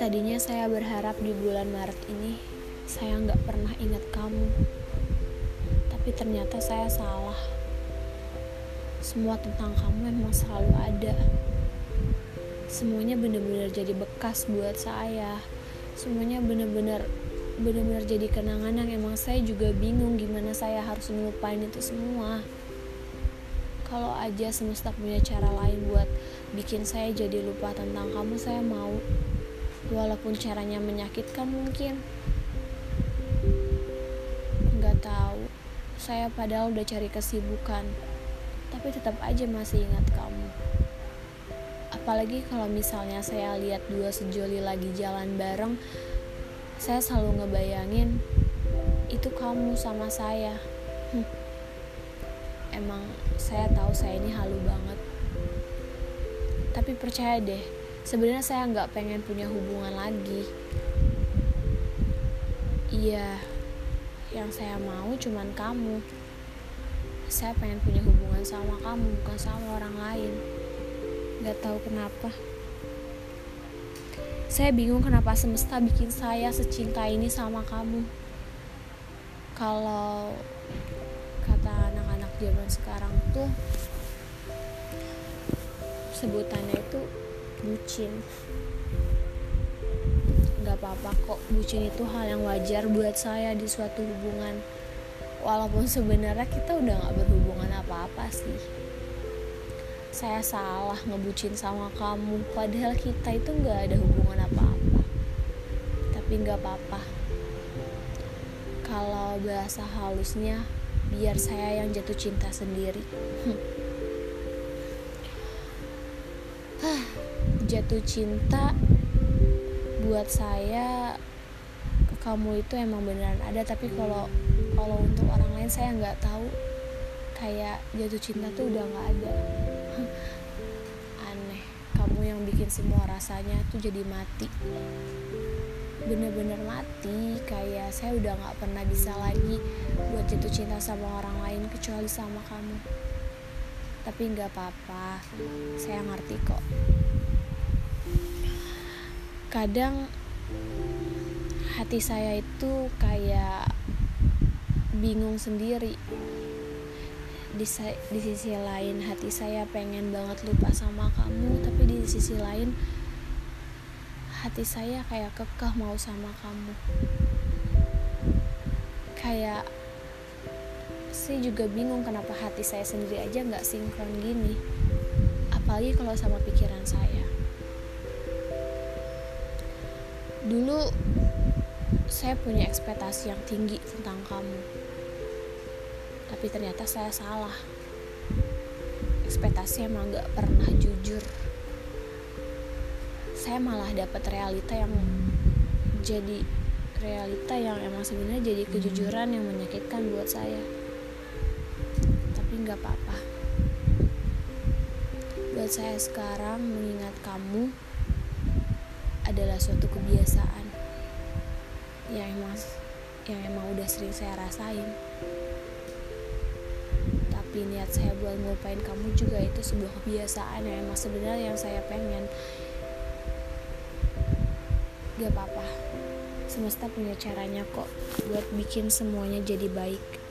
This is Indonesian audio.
Tadinya saya berharap di bulan Maret ini saya nggak pernah ingat kamu. Tapi ternyata saya salah. Semua tentang kamu memang selalu ada. Semuanya benar-benar jadi bekas buat saya. Semuanya benar-benar benar-benar jadi kenangan yang emang saya juga bingung gimana saya harus ngelupain itu semua. Kalau aja semesta punya cara lain buat bikin saya jadi lupa tentang kamu, saya mau. Walaupun caranya menyakitkan mungkin. Nggak tahu. Saya padahal udah cari kesibukan. Tapi tetap aja masih ingat kamu. Apalagi kalau misalnya saya lihat dua sejoli lagi jalan bareng saya selalu ngebayangin itu kamu sama saya. Hm. Emang saya tahu saya ini halu banget. Tapi percaya deh sebenarnya saya nggak pengen punya hubungan lagi. Iya yang saya mau cuman kamu. Saya pengen punya hubungan sama kamu bukan sama orang lain. Nggak tahu kenapa. Saya bingung kenapa semesta bikin saya secinta ini sama kamu. Kalau kata anak-anak zaman sekarang tuh sebutannya itu bucin. Nggak apa-apa kok bucin itu hal yang wajar buat saya di suatu hubungan. Walaupun sebenarnya kita udah nggak berhubungan apa-apa sih. Saya salah ngebucin sama kamu padahal kita itu nggak ada hubungan apa-apa. Tapi nggak apa-apa. Kalau bahasa halusnya biar saya yang jatuh cinta sendiri. Jatuh cinta buat saya kamu itu emang beneran ada tapi kalau kalau untuk orang lain saya nggak tahu. Kayak jatuh cinta tuh udah nggak ada. Aneh kamu yang bikin semua rasanya tuh jadi mati bener-bener mati. Kayak saya udah nggak pernah bisa lagi buat jatuh cinta sama orang lain kecuali sama kamu. Tapi nggak apa-apa saya ngerti kok. Kadang hati saya itu kayak bingung sendiri. Di, di sisi lain hati saya pengen banget lupa sama kamu tapi di sisi lain hati saya kayak kekeh mau sama kamu. Kayak saya juga bingung kenapa hati saya sendiri aja nggak sinkron gini. Apalagi kalau sama pikiran saya. Dulu saya punya ekspektasi yang tinggi tentang kamu. Tapi ternyata saya salah. Ekspektasi emang gak pernah jujur saya malah dapat realita yang jadi realita yang emang sebenarnya jadi kejujuran yang menyakitkan buat saya. Tapi nggak apa-apa. Buat saya sekarang mengingat kamu adalah suatu kebiasaan yang emang yang emang udah sering saya rasain. Tapi niat saya buat ngelupain kamu juga itu sebuah kebiasaan yang emang sebenarnya yang saya pengen gak apa-apa. Semesta punya caranya kok buat bikin semuanya jadi baik